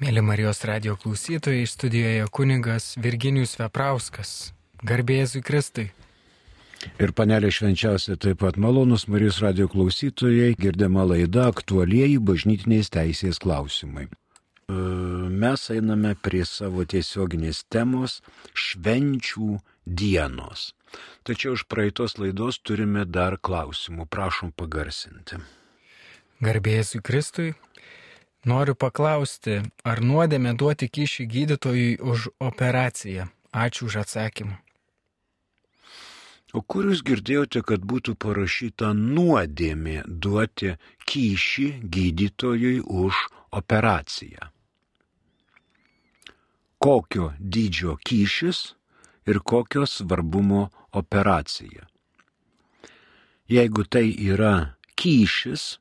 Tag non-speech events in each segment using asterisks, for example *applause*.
Mėly Marijos radio klausytojai, studijoje kunigas Virginijus Veprauskas. Garbėjai Kristui. Ir panelė švenčiausia taip pat malonus Marijos radio klausytojai, girdima laida aktualieji bažnytiniais teisės klausimai. E, mes einame prie savo tiesioginės temos švenčių dienos. Tačiau iš praeitos laidos turime dar klausimų, prašom pagarsinti. Garbėjai Kristui, Noriu paklausti, ar nuodėmė duoti kyšį gydytojui už operaciją? Ačiū už atsakymą. O kur jūs girdėjote, kad būtų parašyta nuodėmė duoti kyšį gydytojui už operaciją? Kokio dydžio kyšis ir kokio svarbumo operacija? Jeigu tai yra kyšis,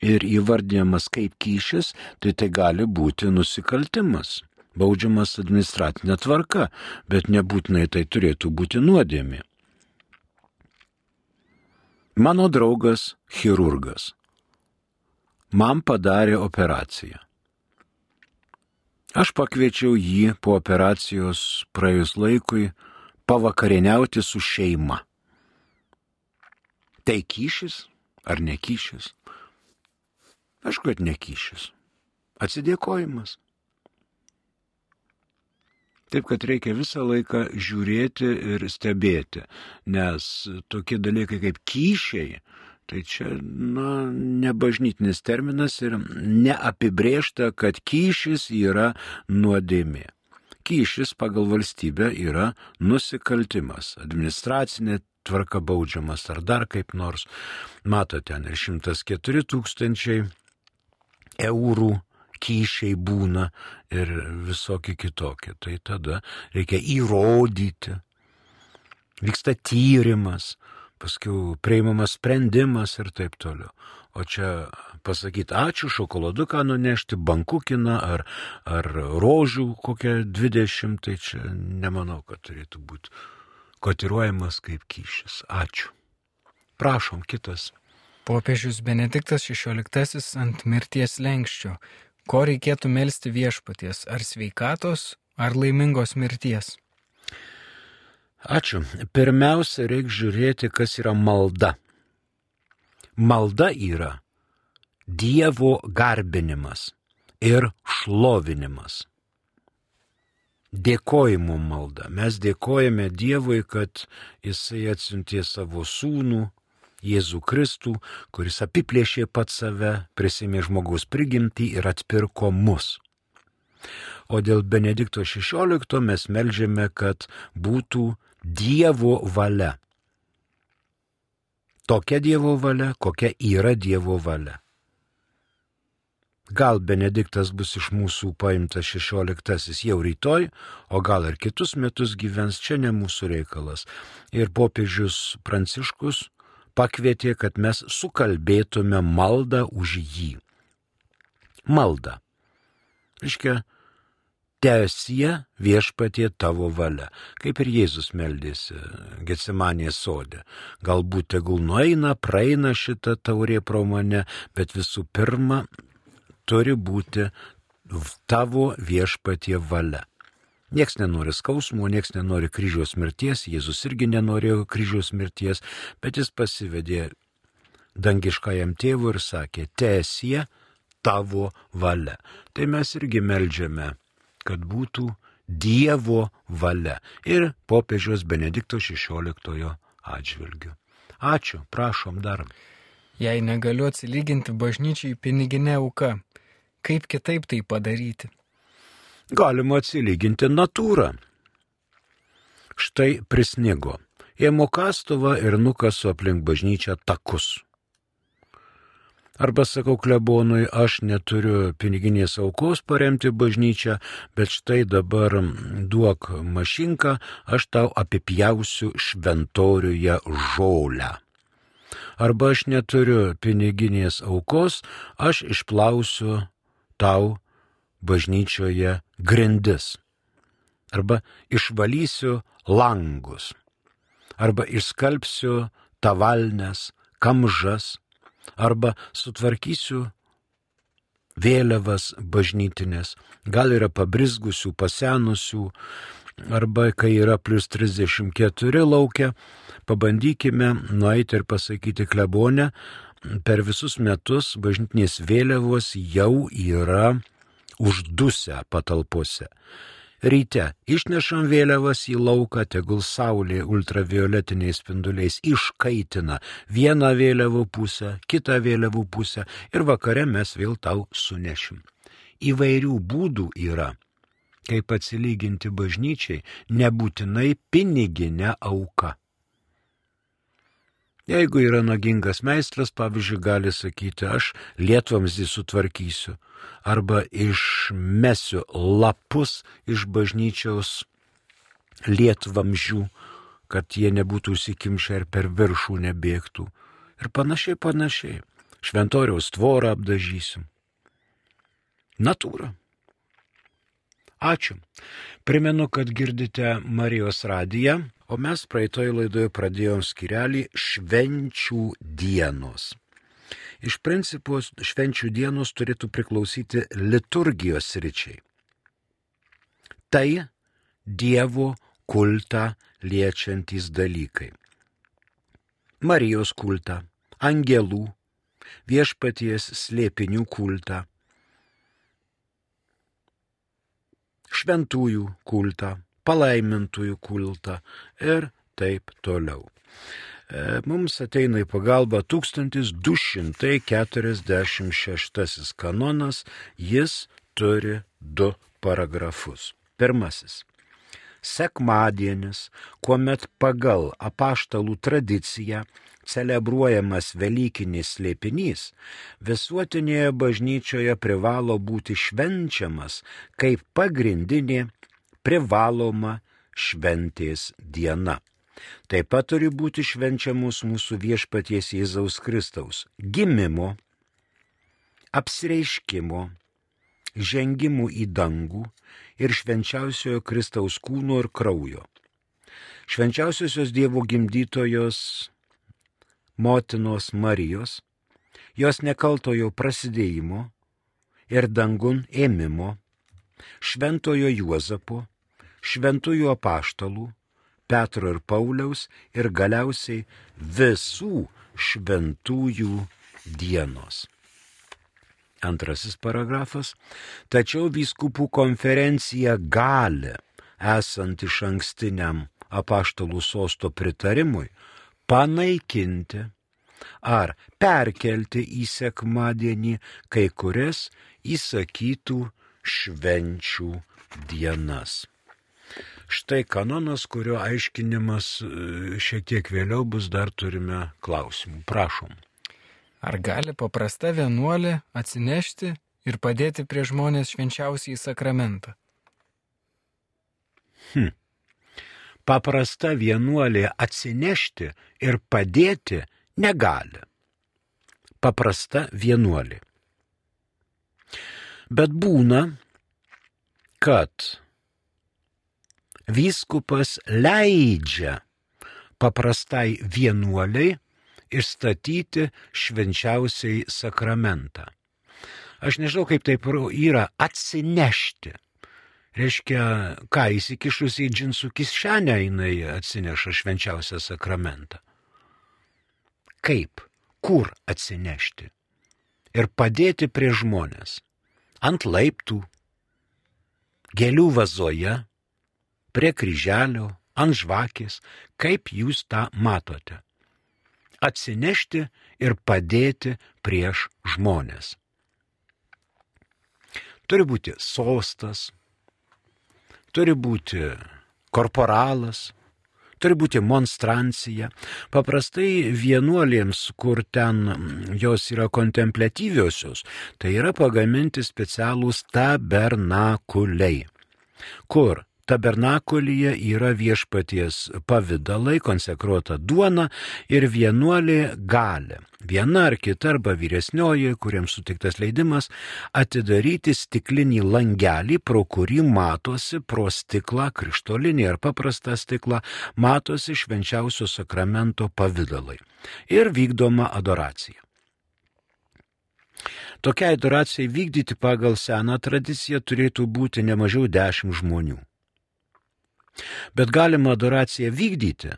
ir įvardyjamas kaip kyšis, tai tai gali būti nusikaltimas, baudžiamas administracinė tvarka, bet nebūtinai tai turėtų būti nuodėmė. Mano draugas chirurgas man padarė operaciją. Aš pakviečiau jį po operacijos praėjus laikui pavakarieniauti su šeima. Tai kyšis ar nekyšis? Aišku, kad nekyšis. Atsidėkojimas. Taip, kad reikia visą laiką žiūrėti ir stebėti, nes tokie dalykai kaip kyšiai, tai čia, na, nebažnytinis terminas ir neapibriešta, kad kyšis yra nuodėmė. Kyšis pagal valstybę yra nusikaltimas, administracinė tvarka baudžiamas ar dar kaip nors. Matote, ten ir 104 tūkstančiai eurų kyšiai būna ir visokie kitokie. Tai tada reikia įrodyti. Vyksta tyrimas, paskui prieimamas sprendimas ir taip toliau. O čia pasakyti ačiū, šokoladuką nunešti, bankukiną ar, ar rožių kokią 20, tai čia nemanau, kad turėtų būti kotiruojamas kaip kyšis. Ačiū. Prašom, kitas. Popiežius Benediktas XVI ant mirties lenkščio. Ko reikėtų melstį viešpaties? Ar sveikatos, ar laimingos mirties? Ačiū. Pirmiausia, reikia žiūrėti, kas yra malda. Malda yra Dievo garbinimas ir šlovinimas. Dėkojimo malda. Mes dėkojame Dievui, kad Jisai atsiuntė savo sūnų, Jėzų Kristų, kuris apiplėšė pat save, prisimė žmogaus prigimtį ir atpirko mus. O dėl Benedikto XVI mes melžiame, kad būtų Dievo valia. Tokia Dievo valia, kokia yra Dievo valia. Gal Benediktas bus iš mūsų paimtas šešioliktasis jau rytoj, o gal ir kitus metus gyvens, čia ne mūsų reikalas. Ir popiežius Pranciškus pakvietė, kad mes sukalbėtume maldą už jį. Malda. Iškia, tesie viešpatie tavo valia, kaip ir Jėzus meldėsi Getsemanės sodė. Galbūt tegul nueina, praeina šitą taurė pro mane, bet visų pirma turi būti tavo viešpatie valia. Niekas nenori skausmo, niekas nenori kryžiaus mirties, Jėzus irgi nenorėjo kryžiaus mirties, bet jis pasivedė dangiškajam tėvui ir sakė, tesie tavo valia. Tai mes irgi melžiame, kad būtų Dievo valia ir popiežiaus Benedikto XVI atžvilgiu. Ačiū, prašom dar. Jei negaliu atsilyginti bažnyčiai piniginę auką, kaip kitaip tai padaryti? Galima atsilyginti natūrą. Štai prisnigo. Ėmu kastuvą ir nukasu aplink bažnyčią takus. Arba sakau klebonui, aš neturiu piniginės aukos paremti bažnyčią, bet štai dabar duok mašinką, aš tau apipjausiu šventoriuje žolę. Arba aš neturiu piniginės aukos, aš išplausiu tau bažnyčioje grindis. Arba išvalysiu langus. Arba išskalbsiu tavalnes, kamžas. Arba sutvarkysiu vėliavas bažnytinės, gal yra pabrizgusių, pasenusių, arba kai yra plus 34 laukia, pabandykime nueiti ir pasakyti klebonę, per visus metus bažnytinės vėliavos jau yra uždusę patalpose. Ryte išnešam vėliavas į lauką, tegul saulė ultravioletiniais spinduliais iškaitina vieną vėliavų pusę, kitą vėliavų pusę ir vakare mes vėl tau sunešim. Įvairių būdų yra, kaip atsilyginti bažnyčiai, nebūtinai piniginė auka. Jeigu yra nagingas meistras, pavyzdžiui, gali sakyti, aš lietvamsdį sutvarkysiu arba išmesiu lapus iš bažnyčiaus lietvamžių, kad jie nebūtų įsikimšę ir per viršų nebėgtų. Ir panašiai, panašiai. Šventoriaus tvorą apdažysim. Natūra. Ačiū. Primenu, kad girdite Marijos radiją O mes praeitoje laidoje pradėjom skirelį švenčių dienos. Iš principo švenčių dienos turėtų priklausyti liturgijos ryčiai. Tai Dievo kultą liečiantys dalykai. Marijos kultą, angelų, viešpaties slėpinių kultą, šventųjų kultą, palaimintųjų kultą ir taip toliau. E, mums ateina į pagalbą 1246 kanonas, jis turi du paragrafus. Pirmasis. Sekmadienis, kuomet pagal apaštalų tradiciją celebruojamas Velykinis slėpinys, visuotinėje bažnyčioje privalo būti švenčiamas kaip pagrindinė privaloma šventės diena. Taip pat turi būti švenčiamos mūsų viešpaties Jėzaus Kristaus gimimo, apsireiškimo, žengimų į dangų ir švenčiausiojo Kristaus kūno ir kraujo. Švenčiausiosios Dievo gimdytojos motinos Marijos, jos nekaltojo prasidėjimo ir dangun ėmimo, šventojo Juozapo, šventųjų apaštalų, Petro ir Pauliaus ir galiausiai visų šventųjų dienos. Antrasis paragrafas. Tačiau vyskupų konferencija gali, esant iš ankstiniam apaštalų sosto pritarimui, panaikinti ar perkelti į sekmadienį kai kurias įsakytų švenčių dienas. Štai kanonas, kurio aiškinimas e, šiek tiek vėliau bus, dar turime klausimų. Prašom. Ar gali paprasta vienuolė atsinešti ir padėti prie žmonės švenčiausiai sakramentą? Hm. Paprasta vienuolė atsinešti ir padėti negali. Paprasta vienuolė. Bet būna, kad vyskupas leidžia paprastai vienuoliai išstatyti švenčiausiai sakramentą. Aš nežinau, kaip taip yra atsinešti. Reiškia, ką įsikišus į džinsų kišenę jinai atsineša švenčiausią sakramentą. Kaip, kur atsinešti ir padėti prie žmonės. Ant laiptų, gėlių vazoje, prie kryželio, ant žvakės, kaip jūs tą matote. Atsinešti ir padėti prieš žmonės. Turi būti sostas, turi būti korporalas, turi būti monstrancija. Paprastai vienuolėms, kur ten jos yra kontemplatyviosios, tai yra pagaminti specialūs tabernakuliai, kur tabernakulyje yra viešpaties pavydalai, konsekruota duona ir vienuolė gali. Viena ar kita arba vyresnioji, kuriems sutiktas leidimas, atidaryti stiklinį langelį, pro kurį matosi pro stiklą, krištolinį ar paprastą stiklą, matosi švenčiausio sakramento pavydalai. Ir vykdoma adoracija. Tokia adoracija vykdyti pagal seną tradiciją turėtų būti ne mažiau dešimt žmonių. Bet galima adoraciją vykdyti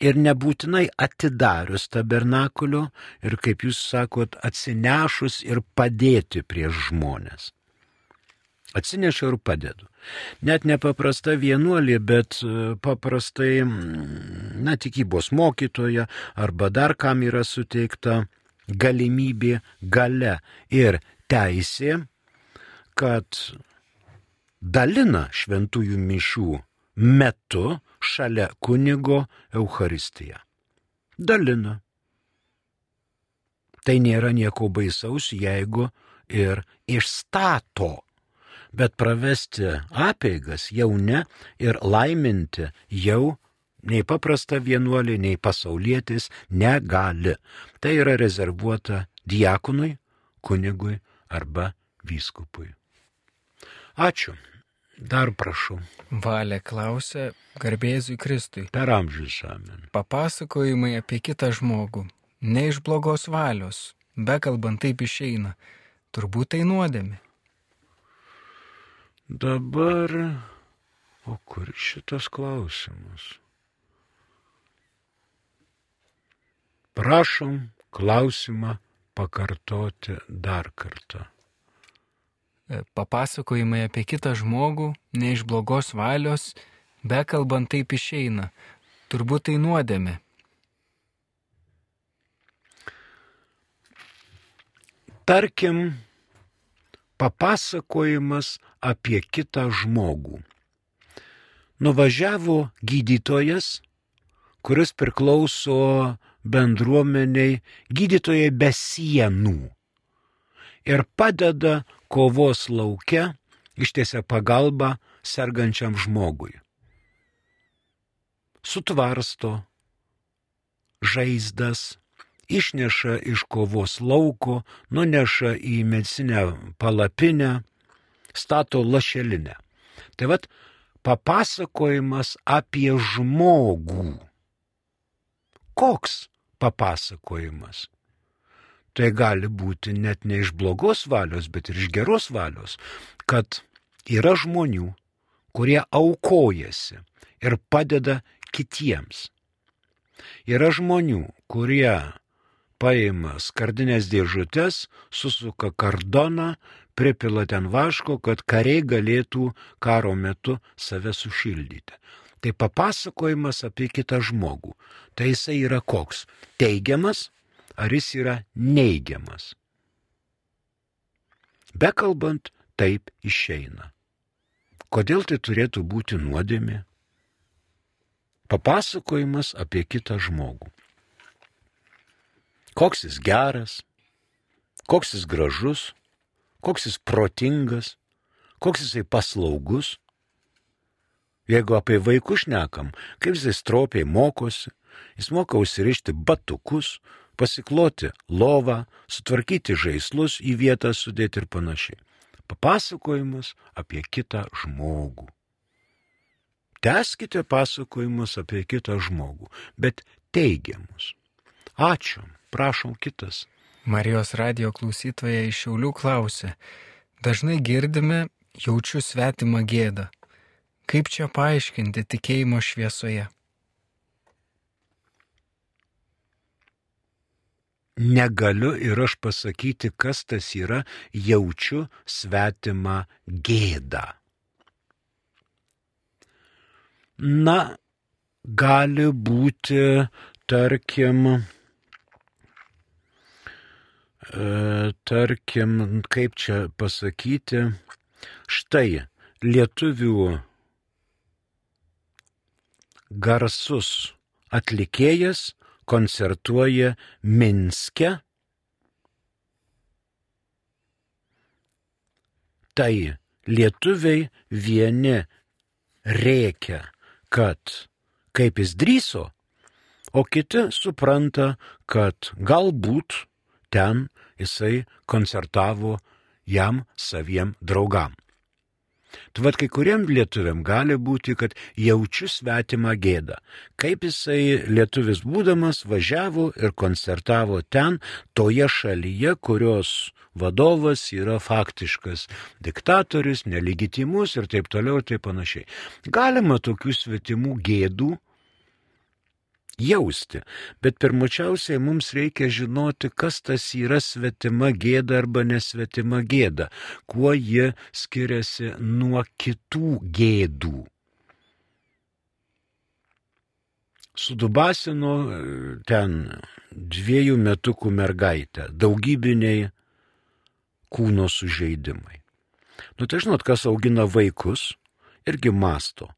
ir nebūtinai atidarius tabernakulio ir, kaip jūs sakot, atsinešus ir padėti prieš žmonės. Atsinešiu ir padedu. Net nepaprasta vienuolė, bet e, paprastai, na, tikybos mokytoja arba dar kam yra suteikta galimybė, gale ir teisė, kad dalina šventųjų mišių metu šalia kunigo Euharistiją. Dalina. Tai nėra nieko baisaus, jeigu ir išstato, bet pravesti apeigas jau ne ir laiminti jau nei paprasta vienuolė, nei pasaulietis negali. Tai yra rezervuota diakonui, kunigui arba vyskupui. Ačiū. Dar prašau. Valė klausė, garbėzui Kristui. Per amžius amen. Papasakojimai apie kitą žmogų. Ne iš blogos valios, bekalbant taip išeina. Turbūt tai nuodėmi. Dabar, o kur šitas klausimas? Prašom klausimą pakartoti dar kartą. E, papasakojimai apie kitą žmogų, ne iš blogos valios, bekalbant taip išeina. Turbūt tai nuodėmė. Tarkim, papasakojimas apie kitą žmogų. Nuvažiavo gydytojas, kuris priklauso bendruomeniai gydytojai be sienų ir padeda kovos laukia, ištiesia pagalbą sergančiam žmogui. Sutvarsto žaizdas, išneša iš kovos lauko, nuneša į medicinę palapinę, stato lašelinę. Tai vad papasakojimas apie žmogų. Koks papasakojimas? Tai gali būti net ne iš blogos valios, bet ir iš geros valios, kad yra žmonių, kurie aukojasi ir padeda kitiems. Yra žmonių, kurie paima skardinės dėžutės, susuka kardoną, pripila ten vaško, kad kariai galėtų karo metu save sušildyti. Tai papasakojimas apie kitą žmogų. Tai jisai yra koks? Teigiamas ar jis yra neigiamas. Bekalbant, taip išeina. Kodėl tai turėtų būti nuodėmė? Papasakojimas apie kitą žmogų. Koks jis geras, koks jis gražus, koks jis protingas, koks jisai paslaugus. Jeigu apie vaikus šnekam, kaip jisai stropiai mokosi, jis moka užsirišti batukus, pasikloti lovą, sutvarkyti žaislus į vietą sudėti ir panašiai. Papasakojimas apie kitą žmogų. Teskite pasakojimus apie kitą žmogų, bet teigiamus. Ačiū, prašom kitas. Marijos radio klausytoja iš Šiaulių klausė. Dažnai girdime, jaučiu svetimą gėdą. Kaip čia paaiškinti tikėjimo šviesoje? Negaliu ir aš pasakyti, kas tas yra, jaučiu svetimą gėdą. Na, gali būti, tarkim, e, tarkim, kaip čia pasakyti, štai lietuvių garsus atlikėjas koncertuoja Minske. Tai lietuviai vieni reikia, kad kaip jis drįso, o kiti supranta, kad galbūt ten jisai koncertavo jam saviem draugam. Tu vad kai kuriem lietuviam gali būti, kad jaučiu svetimą gėdą. Kaip jisai lietuvis būdamas važiavo ir koncertavo ten, toje šalyje, kurios vadovas yra faktiškas diktatorius, nelegitimus ir taip toliau ir taip panašiai. Galima tokių svetimų gėdų jausti. Bet pirmučiausiai mums reikia žinoti, kas tas yra svetima gėda arba nesvetima gėda, kuo ji skiriasi nuo kitų gėdų. Sudubasino e, ten dviejų metukų mergaitę, daugybiniai kūno sužeidimai. Nu tai žinot, kas augina vaikus, irgi masto.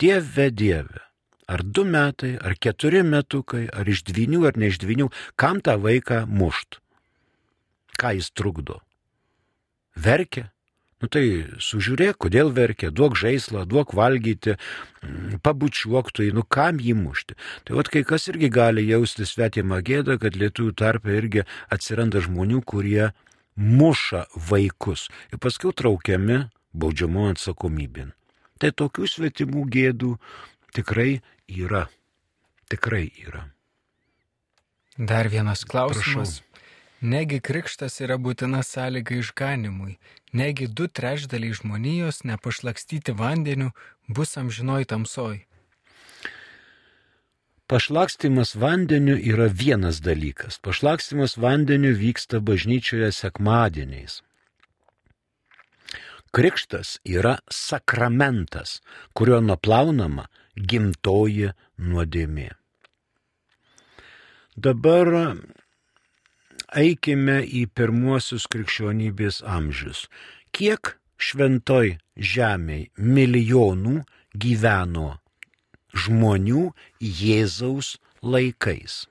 Dieve, Dieve, ar du metai, ar keturi metukai, ar iš dvinių, ar ne iš dvinių, kam tą vaiką mušt? Ką jis trukdo? Verkia? Nu tai sužiūrėk, kodėl verkia, duok žaislą, duok valgyti, mm, pabučiuok tu, nu kam jį mušti. Tai vad kai kas irgi gali jausti svetimą gėdą, kad lietuvių tarpe irgi atsiranda žmonių, kurie muša vaikus ir paskui traukiami baudžiamo atsakomybėn. Tai tokių svetimų gėdų tikrai yra. Tikrai yra. Dar vienas klausimas. Prašau. Negi krikštas yra būtina sąlyga išganimui, negi du trečdaliai žmonijos nepašlakstyti vandeniu bus amžinoj tamsoj. Pašlakstimas vandeniu yra vienas dalykas. Pašlakstimas vandeniu vyksta bažnyčioje sekmadieniais. Krikštas yra sakramentas, kurio nuplaunama gimtoji nuodėmė. Dabar eikime į pirmuosius krikščionybės amžius. Kiek šventoj žemėje milijonų gyveno žmonių Jėzaus laikais?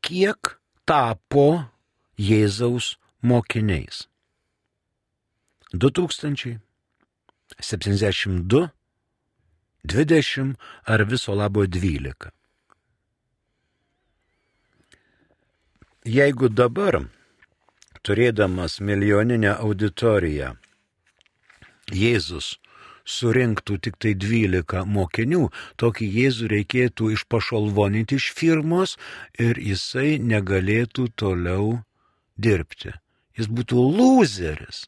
Kiek tapo Jėzaus mokiniais? 2000, 72, 20 ar viso labo 12. Jeigu dabar, turėdamas milijoninę auditoriją, Jėzus surinktų tik tai 12 mokinių, tokį Jėzų reikėtų išpašalvoninti iš firmos ir jisai negalėtų toliau dirbti. Jis būtų loseris.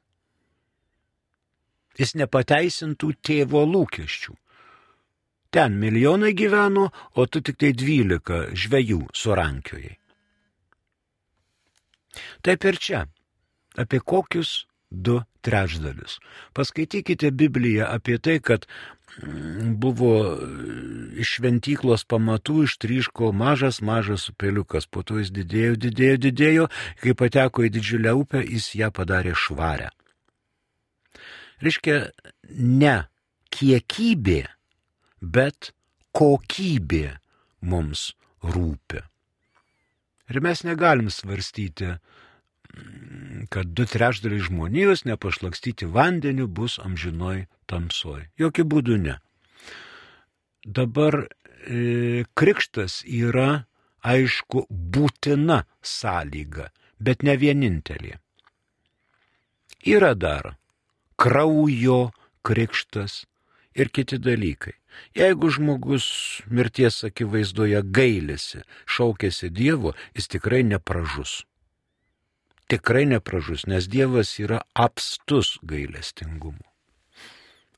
Jis nepateisintų tėvo lūkesčių. Ten milijonai gyveno, o tu tik tai dvylika žvėjų surankiojai. Taip ir čia. Apie kokius du trečdalius. Paskaitykite Bibliją apie tai, kad mm, buvo iš šventyklos pamatų ištryško mažas, mažas upeliukas, po to jis didėjo, didėjo, didėjo, kai pateko į didžiulę upę, jis ją padarė švarę. Reiškia, ne kiekybė bet kokybė mums rūpi. Ir mes negalim svarstyti, kad du trešdaliai žmonijos nepašlakstyti vandeniu bus amžinoj tamsoj. Jokių būdų ne. Dabar e, krikštas yra, aišku, būtina sąlyga, bet ne vienintelė. Yra dar kraujo krikštas ir kiti dalykai. Jeigu žmogus mirties akivaizdoje gailisi, šaukėsi Dievo, jis tikrai nepražus. Tikrai nepražus, nes Dievas yra apstus gailestingumu.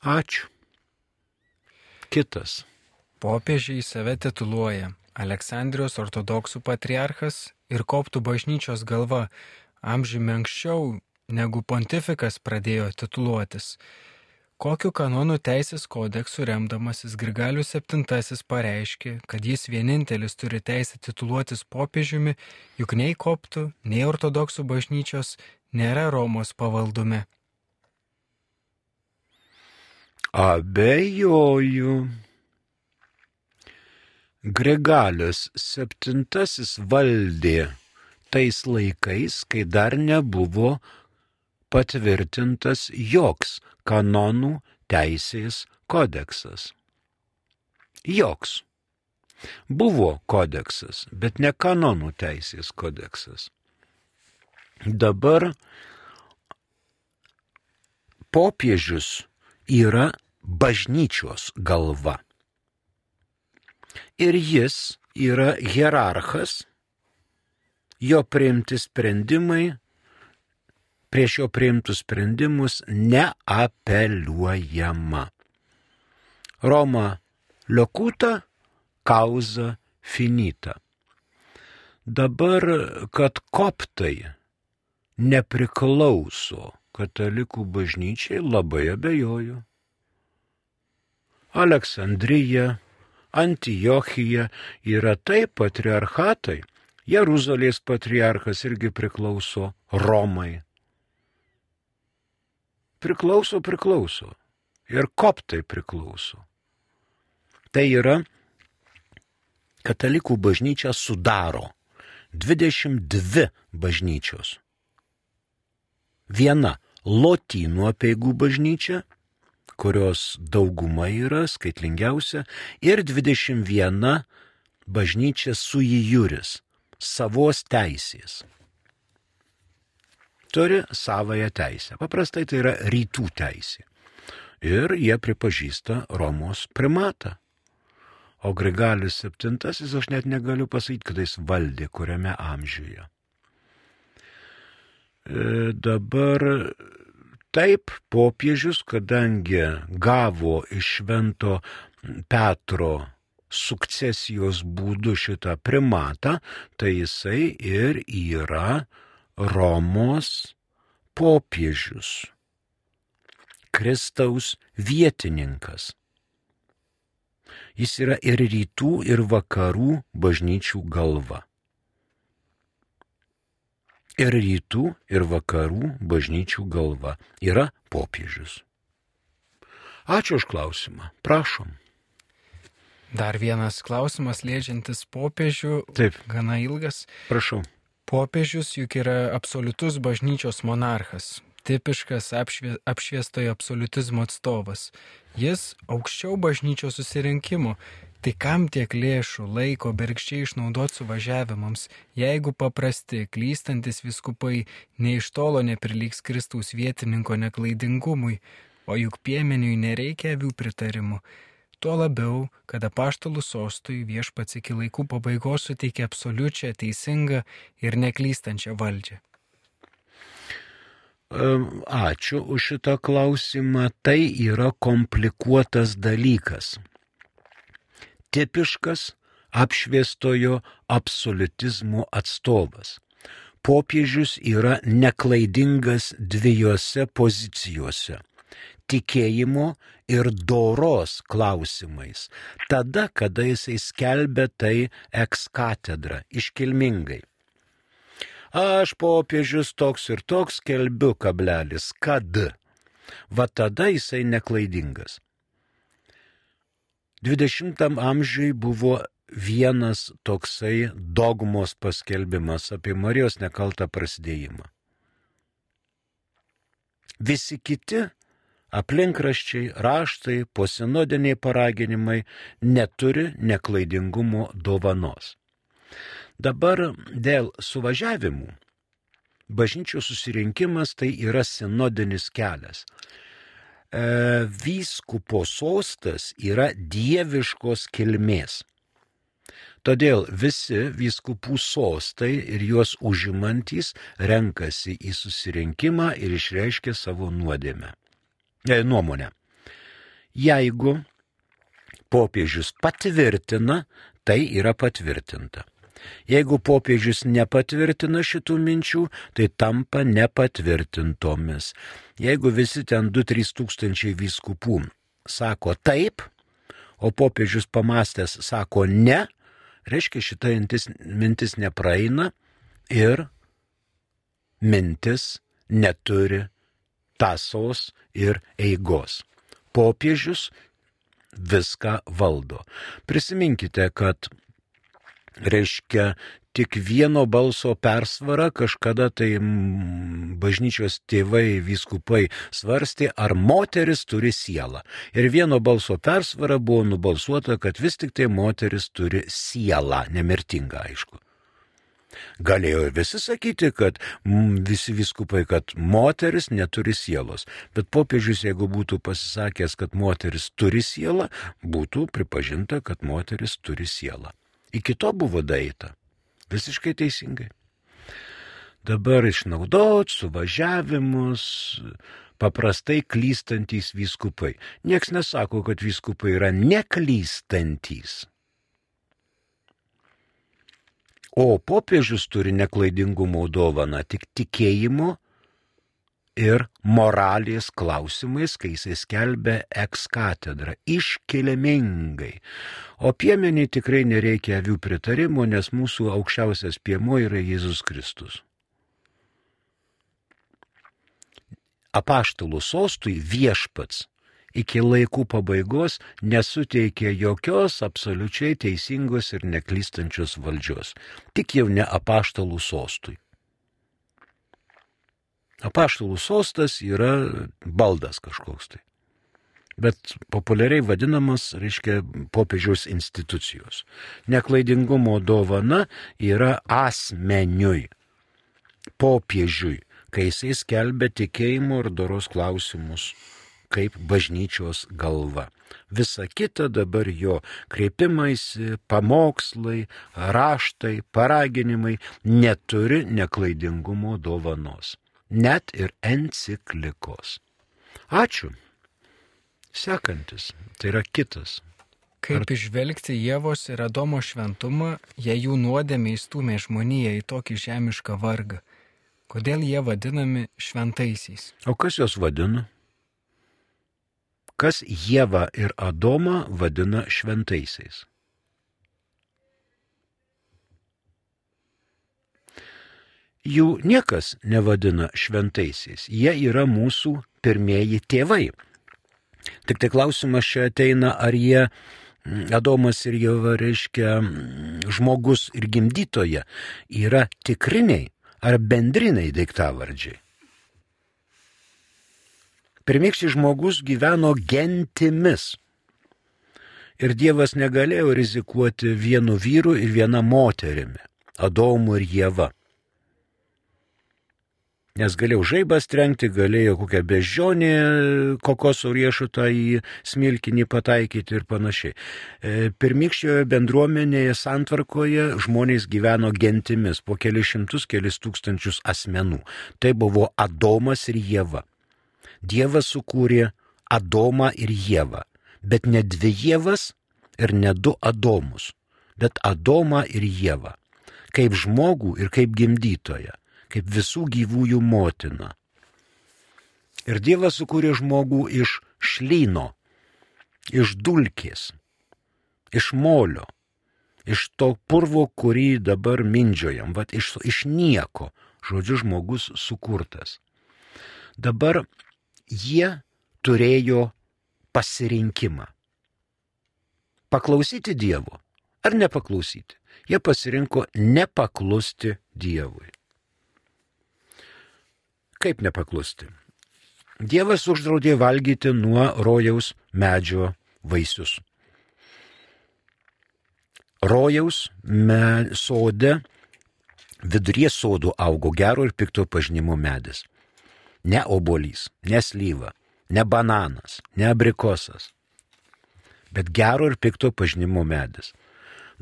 Ačiū. Kitas. Popiežiai save tituluoja Aleksandrijos ortodoksų patriarchas ir koptų bažnyčios galva amžiumi anksčiau negu pontifikas pradėjo tituluotis. Kokiu kanonų teisės kodeksu remdamasis Grigalius VII pareiškė, kad jis vienintelis turi teisę tituluotis popiežiumi, juk nei koptų, nei ortodoksų bažnyčios nėra Romos pavaldume. Abejoju. Grigalius VII valdė tais laikais, kai dar nebuvo patvirtintas joks kanonų teisės kodeksas. Joks. Buvo kodeksas, bet ne kanonų teisės kodeksas. Dabar popiežius yra bažnyčios galva. Ir jis yra hierarchas, jo priimti sprendimai, prieš jo priimtus sprendimus neapeliuojama. Roma liokuta, kauza finita. Dabar, kad koptai nepriklauso katalikų bažnyčiai, labai abejoju. Aleksandrija, Antijochija yra taip patriarchatai. Jeruzalės patriarchas irgi priklauso Romai. Priklauso, priklauso. Ir koptai priklauso. Tai yra katalikų bažnyčia sudaro 22 bažnyčios. Viena lotynų apieigų bažnyčia, kurios dauguma yra skaitlingiausia, ir 21 bažnyčia su įjuris, savos teisės. Turi savoją teisę. Paprastai tai yra rytų teisė. Ir jie pripažįsta Romos primatą. O Grigalius VII, aš net negaliu pasakyti, kada jis valdė, kuriame amžiuje. E, dabar taip popiežius, kadangi gavo iš švento Petro sukcesijos būdu šitą primatą, tai jisai ir yra Romos popiežius, Kristaus vietininkas. Jis yra ir rytų, ir vakarų bažnyčių galva. Ir rytų, ir vakarų bažnyčių galva yra popiežius. Ačiū už klausimą. Prašom. Dar vienas klausimas liečiantis popiežių. Taip. Gana ilgas. Prašau. Popiežius juk yra absoliutus bažnyčios monarchas tipiškas apšvie, apšviestojo absoliutizmo atstovas. Jis aukščiau bažnyčios susirinkimo. Tai kam tiek lėšų, laiko bergščiai išnaudoti suvažiavimams, jeigu paprasti, klystantis viskupai nei iš tolo neprilygs Kristaus vietininko neklaidingumui, o juk piemeniui nereikia avių pritarimų. Tuo labiau, kad apaštalų sostui viešpats iki laikų pabaigos suteikė absoliučią, teisingą ir neklystančią valdžią. Ačiū už šitą klausimą. Tai yra komplikuotas dalykas. Tipiškas apšviestojo absolutizmo atstovas. Popiežius yra neklaidingas dviejose pozicijose - tikėjimo ir doros klausimais. Tada, kada jisai skelbia tai eks katedra, iškilmingai aš popiežius toks ir toks kelbiu kablelis, kad. Va tada jisai neklaidingas. 20 amžiui buvo vienas toksai dogmos paskelbimas apie Marijos nekaltą prasidėjimą. Visi kiti aplinkraščiai, raštai, posinodiniai paraginimai neturi neklaidingumo dovanos. Dabar dėl suvažiavimų bažnyčių susirinkimas tai yra sinodinis kelias. E, vyskupo sostas yra dieviškos kilmės. Todėl visi vyskupų sostai ir juos užimantys renkasi į susirinkimą ir išreiškia savo nuodėmę. E, nuomonę. Jeigu popiežius patvirtina, tai yra patvirtinta. Jeigu popiežius nepatvirtina šitų minčių, tai tampa nepatvirtintomis. Jeigu visi ten 2-3 tūkstančiai vyskupų sako taip, o popiežius pamastęs sako ne, reiškia šita mintis, mintis nepraeina ir mintis neturi tasos ir eigos. Popiežius viską valdo. Prisiminkite, kad reiškia tik vieno balso persvara kažkada tai bažnyčios tėvai, vyskupai svarstė, ar moteris turi sielą. Ir vieno balso persvara buvo nubalsuota, kad vis tik tai moteris turi sielą, nemirtingą aišku. Galėjo visi sakyti, kad m, visi viskupai, kad moteris neturi sielos. Bet popiežius, jeigu būtų pasisakęs, kad moteris turi sielą, būtų pripažinta, kad moteris turi sielą. Iki to buvo daita. Visiškai teisingai. Dabar išnaudot suvažiavimus, paprastai klystantys vyskupai. Niekas nesako, kad vyskupai yra neklystantys. O popiežius turi neklaidingumo dovaną tik tikėjimo ir moralės klausimais, kai jisai skelbia eks katedrą iškilimingai. O piemenį tikrai nereikia avių pritarimo, nes mūsų aukščiausias piemo yra Jėzus Kristus. apaštalų sostui viešpats iki laikų pabaigos nesuteikė jokios absoliučiai teisingos ir neklystančios valdžios, tik jau ne apaštalų sostui. Apaštalų sostas yra baldas kažkoks tai. Bet populiariai vadinamas, reiškia, popiežiaus institucijos. Neklaidingumo dovana yra asmeniui, popiežiui, kai jisai skelbia tikėjimo ir doros klausimus kaip bažnyčios galva. Visa kita dabar jo kreipimaisi, pamokslai, raštai, paraginimai neturi neklaidingumo dovanos. Net ir enciklikos. Ačiū. Sekantis. Tai yra kitas. Kaip Ar... išvelgti Jėvos ir Adomo šventumą, jei jų nuodėmė įstumė žmoniją į tokį žemišką vargą? Kodėl jie vadinami šventaisiais? O kas juos vadina? Kas Jėvą ir Adomą vadina šventaisiais? Jų niekas nevadina šventaisiais. Jie yra mūsų pirmieji tėvai. Tik tai klausimas čia ateina, ar jie Adomas ir Jėva reiškia žmogus ir gimdytoja yra tikriniai ar bendriniai daiktavardžiai. Pirmykštis žmogus gyveno gentimis. Ir Dievas negalėjo rizikuoti vienu vyru ir viena moterimi - Adomu ir Jėva nes galėjau žaibas trenkti, galėjau kokią bežionį kokoso riešutą į smilkinį pataikyti ir panašiai. E, pirmykščioje bendruomenėje santvarkoje žmonės gyveno gentimis po kelius šimtus, kelius tūkstančius asmenų. Tai buvo Adomas ir Jėva. Dievas sukūrė Adomą ir Jėvą, bet ne dvi Jėvas ir ne du Adomus, bet Adomą ir Jėvą, kaip žmogų ir kaip gimdytoją kaip visų gyvųjų motina. Ir Dievas sukūrė žmogų iš šlyno, iš dulkės, iš molio, iš to purvo, kurį dabar mindžiojam, va iš, iš nieko, žodžiu, žmogus sukurtas. Dabar jie turėjo pasirinkimą. Paklausyti Dievo ar nepaklausyti. Jie pasirinko nepaklusti Dievui kaip nepaklusti. Dievas uždraudė valgyti nuo rojaus medžio vaisius. Rojaus me, sode vidurie sodų augo gero ir pikto pažinimo medis. Ne obolys, ne slyva, ne bananas, ne abrikosas, bet gero ir pikto pažinimo medis.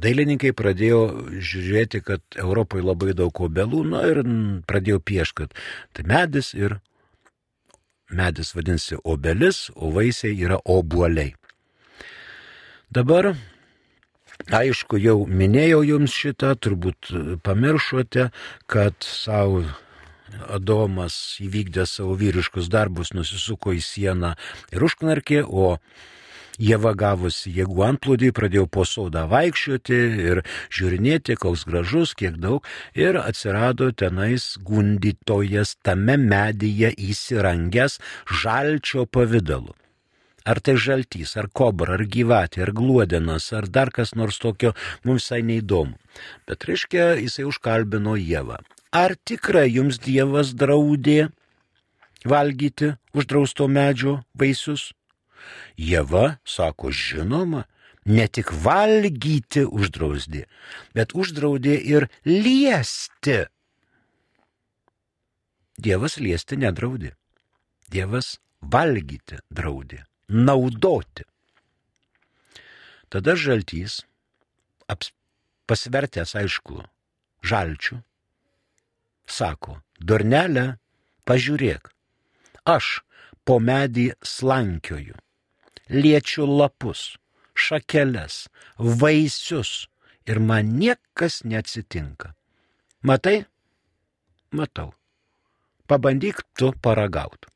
Dailininkai pradėjo žiūrėti, kad Europoje labai daug obelų, na ir pradėjo pieškati. Tai medis ir medis vadinasi obelis, o vaisiai yra obuoliai. Dabar, aišku, jau minėjau jums šitą, turbūt pamiršote, kad savo Adomas įvykdė savo vyriškus darbus, nusisuko į sieną ir užknarkė, o Jėva gavusi jėgų antplūdį pradėjo po sodą vaikščioti ir žiūrinėti, koks gražus, kiek daug, ir atsirado tenais gundytojas tame medyje įsirangęs žalčio pavydalu. Ar tai žaltys, ar kobra, ar gyvatė, ar gluodenas, ar dar kas nors tokio mums visai neįdomu. Bet reiškia, jisai užkalbino Jėvą. Ar tikrai jums Dievas draudė valgyti uždrausto medžio vaisius? Jėva sako, žinoma, ne tik valgyti uždraudė, bet uždraudė ir liesti. Dievas liesti nedraudė. Dievas valgyti draudė, naudoti. Tada žaltys, pasivertęs aišku, žalčių, sako, dornelė, pažiūrėk, aš po medį slankioju, liečiu lapus, šakeles, vaisius ir man niekas neatsitinka. Matai? Matau. Pabandyk tu paragauti.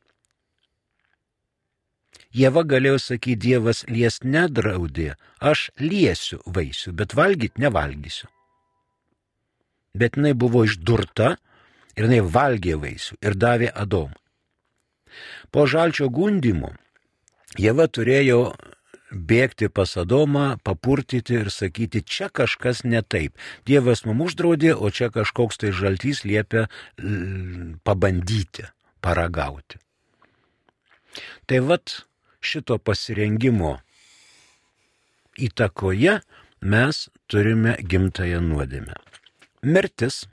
Jėva galėjo sakyti, Dievas lies nedraudė, aš liesiu vaisių, bet valgyt nevalgysiu. Bet jinai buvo išdurta ir jinai valgė vaisių ir davė Adomui. Po žalčio gundimo Jėva turėjo bėgti pas Adomą, papurtyti ir sakyti, čia kažkas ne taip. Dievas mums uždraudė, o čia kažkoks tai žaltys liepia pabandyti, paragauti. Tai vad šito pasirengimo įtakoje mes turime gimtają nuodėmę. Mirtis,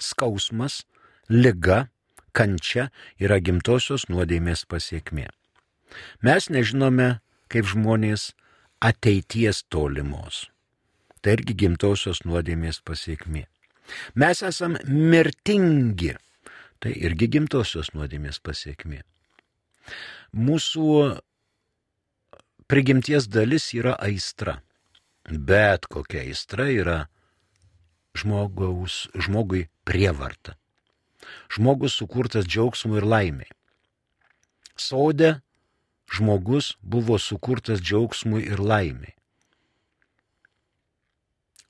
skausmas, lyga, kančia yra gimtosios nuodėmės pasiekmė. Mes nežinome, kaip žmonės ateities tolimos. Tai irgi gimtosios nuodėmės pasiekmė. Mes esam mirtingi. Tai irgi gimtosios nuodėmės pasiekmė. Mūsų prigimties dalis yra aistra. Bet kokia aistra yra žmogaus, žmogui prievarta. Žmogus sukurtas džiaugsmui ir laimiai. Sode žmogus buvo sukurtas džiaugsmui ir laimiai.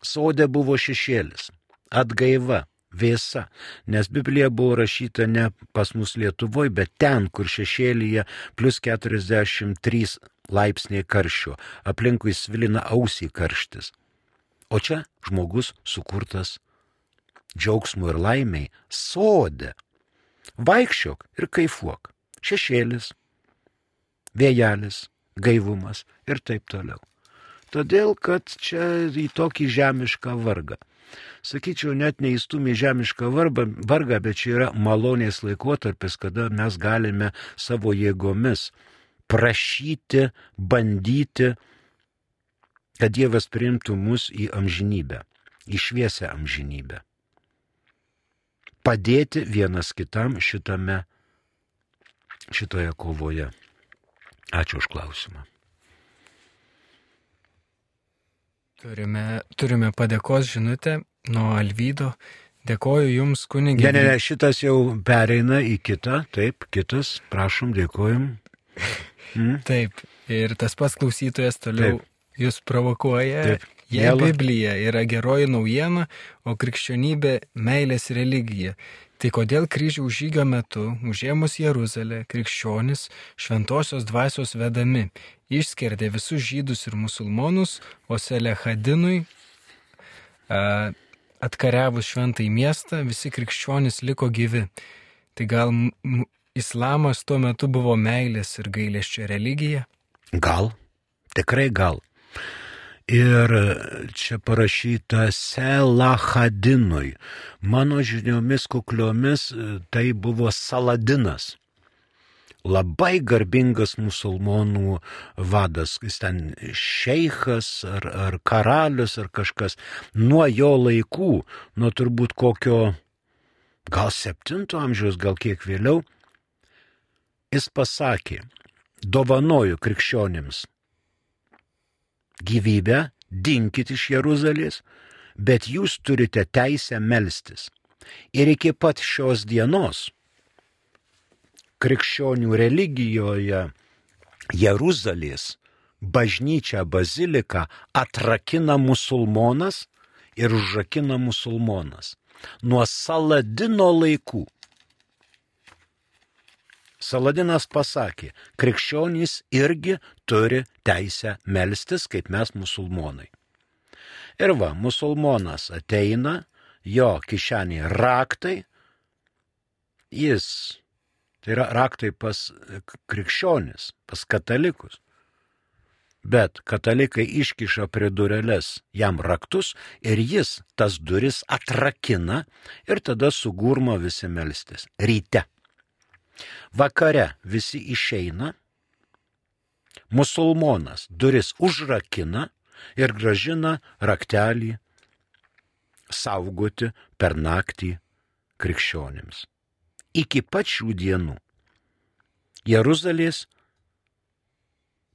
Sode buvo šešėlis, atgaiva, vėsa, nes Biblija buvo rašyta ne pas mus Lietuvoje, bet ten, kur šešėlyje plus 43 laipsniai karščio, aplinkui svilina ausį karštis. O čia žmogus sukurtas džiaugsmui ir laimiai sode. Vaikščiok ir kaifuok. Šešėlis, vėjelis, gaivumas ir taip toliau. Todėl, kad čia į tokį žemišką vargą. Sakyčiau, net neįstumė žemišką vargą, vargą, bet čia yra malonės laikotarpis, kada mes galime savo jėgomis prašyti, bandyti, kad Dievas priimtų mus į amžinybę, į šviesę amžinybę. Padėti vienas kitam šitame, šitoje kovoje. Ačiū už klausimą. Turime, turime padėkos žinutę nuo Alvydo. Dėkoju Jums, kunigė. Ne, ne, ne, šitas jau pereina į kitą, taip, kitas, prašom, dėkojom. *laughs* Mm? Taip, ir tas pats klausytojas toliau taip. Jūs provokuoja. Taip. Jei Biblija yra geroji naujiena, o krikščionybė meilės religija, Tai kodėl kryžiaus žygio metu, užėmus Jeruzalę, krikščionis šventosios dvasios vedami išskerdė visus žydus ir musulmonus, o Selehadinui atkariavus šventąjį miestą, visi krikščionys liko gyvi. Tai gal islamas tuo metu buvo meilės ir gailėščio religija? Gal, tikrai gal. Ir čia parašyta Selahadinui. Mano žiniomis kukliomis tai buvo Saladinas. Labai garbingas musulmonų vadas, jis ten šeikas ar, ar karalius ar kažkas. Nuo jo laikų, nuo turbūt kokio gal septinto amžiaus, gal kiek vėliau, jis pasakė, dovanoju krikščionims gyvybę, dinkit iš Jeruzalės, bet jūs turite teisę melstis. Ir iki pat šios dienos krikščionių religijoje Jeruzalės bažnyčia bazilika atrakina musulmonas ir užrakina musulmonas. Nuo Saladino laikų Saladinas pasakė, krikščionys irgi turi teisę melstis, kaip mes musulmonai. Ir va, musulmonas ateina, jo kišenė raktai, jis, tai yra raktai pas krikščionis, pas katalikus. bet katalikai iškiša prie durelės jam raktus ir jis tas duris atrakina ir tada sugurma visi melstis. Ryte. Vakare visi išeina, musulmonas duris užrakina ir gražina raktelį saugoti per naktį krikščionėms. Iki pačių dienų Jeruzalės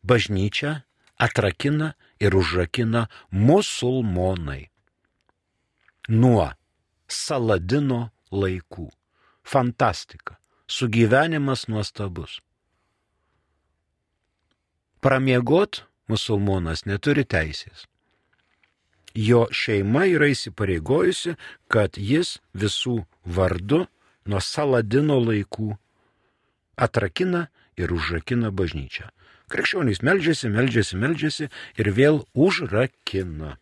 bažnyčia atrakina ir užrakina musulmonai nuo Saladino laikų. Fantastika. Sugyvenimas nuostabus. Pramiegot musulmonas neturi teisės. Jo šeima yra įsipareigojusi, kad jis visų vardu nuo Saladino laikų atrakina ir užrakina bažnyčią. Krikščionys meldžiasi, meldžiasi, meldžiasi ir vėl užrakina.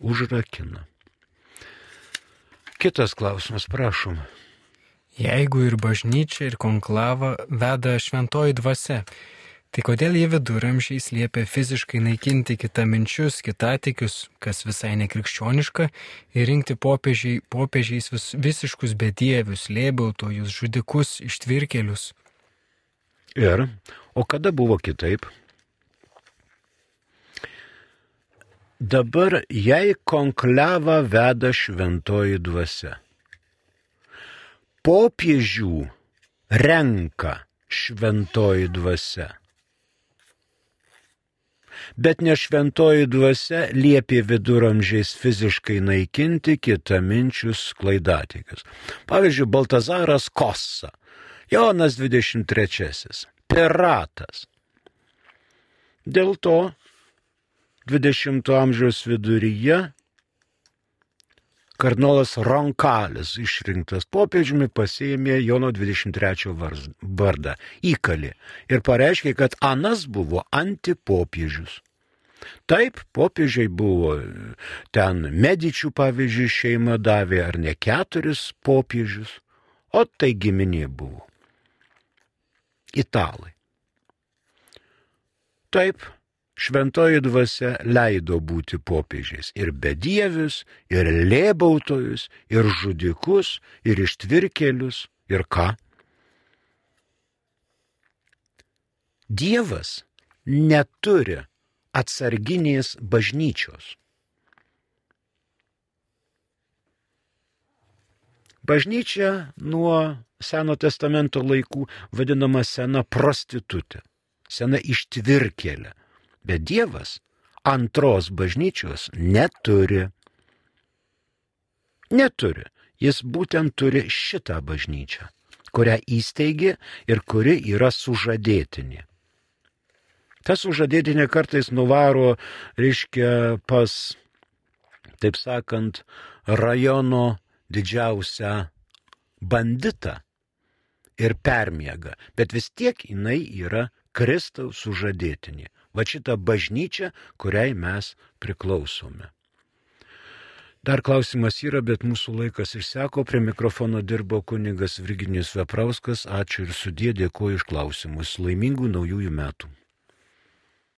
Užrakina. Kitas klausimas, prašom. Jeigu ir bažnyčia, ir konklava veda šventoji dvasia, tai kodėl jie viduramžiais liepia fiziškai naikinti kitaminčius, kitatikius, kas visai nekrikščioniška, ir rinkti popiežiai, popiežiais vis, visiškus bedievius, lėbautojus, žudikus, ištvirkelius? Ir O kada buvo kitaip? Dabar jei konklevą veda šventoji dvasia. Popiežių renka šventoji dvasia. Bet ne šventoji dvasia liepė viduramžiais fiziškai naikinti kitaminčius klaidatikius. Pavyzdžiui, Baltazaras Kossa, Jonas 23 piratas. Dėl to 20 amžiaus viduryje kardinolas Ronkalis išrinktas popiežiumi pasėmė Jono 23 vardą įkalį ir pareiškė, kad Anas buvo antipopiežius. Taip, popiežiai buvo ten medičių, pavyzdžiui, šeima davė ar ne keturis popiežius, o tai giminė buvo italai. Taip, šventoji dvasia leido būti popiežiais ir bedievius, ir lėbautojus, ir žudikus, ir ištvirkelius, ir ką. Dievas neturi atsarginės bažnyčios. Bažnyčia nuo Seno testamento laikų vadinama sena prostitutė, sena ištvirkėlė. Bet Dievas antros bažnyčios neturi. Neturi. Jis būtent turi šitą bažnyčią, kurią įsteigė ir kuri yra sužadėtinė. Ta sužadėtinė kartais nuvaro, reiškia, pas, taip sakant, rajono didžiausią banditą ir permiega, bet vis tiek jinai yra Kristaus sužadėtinė. Va šita bažnyčia, kuriai mes priklausome. Dar klausimas yra, bet mūsų laikas išseko. Prie mikrofono dirbo kunigas Virginijus Veprauskas. Ačiū ir sudė dėkoju iš klausimus. Laimingų naujųjų metų.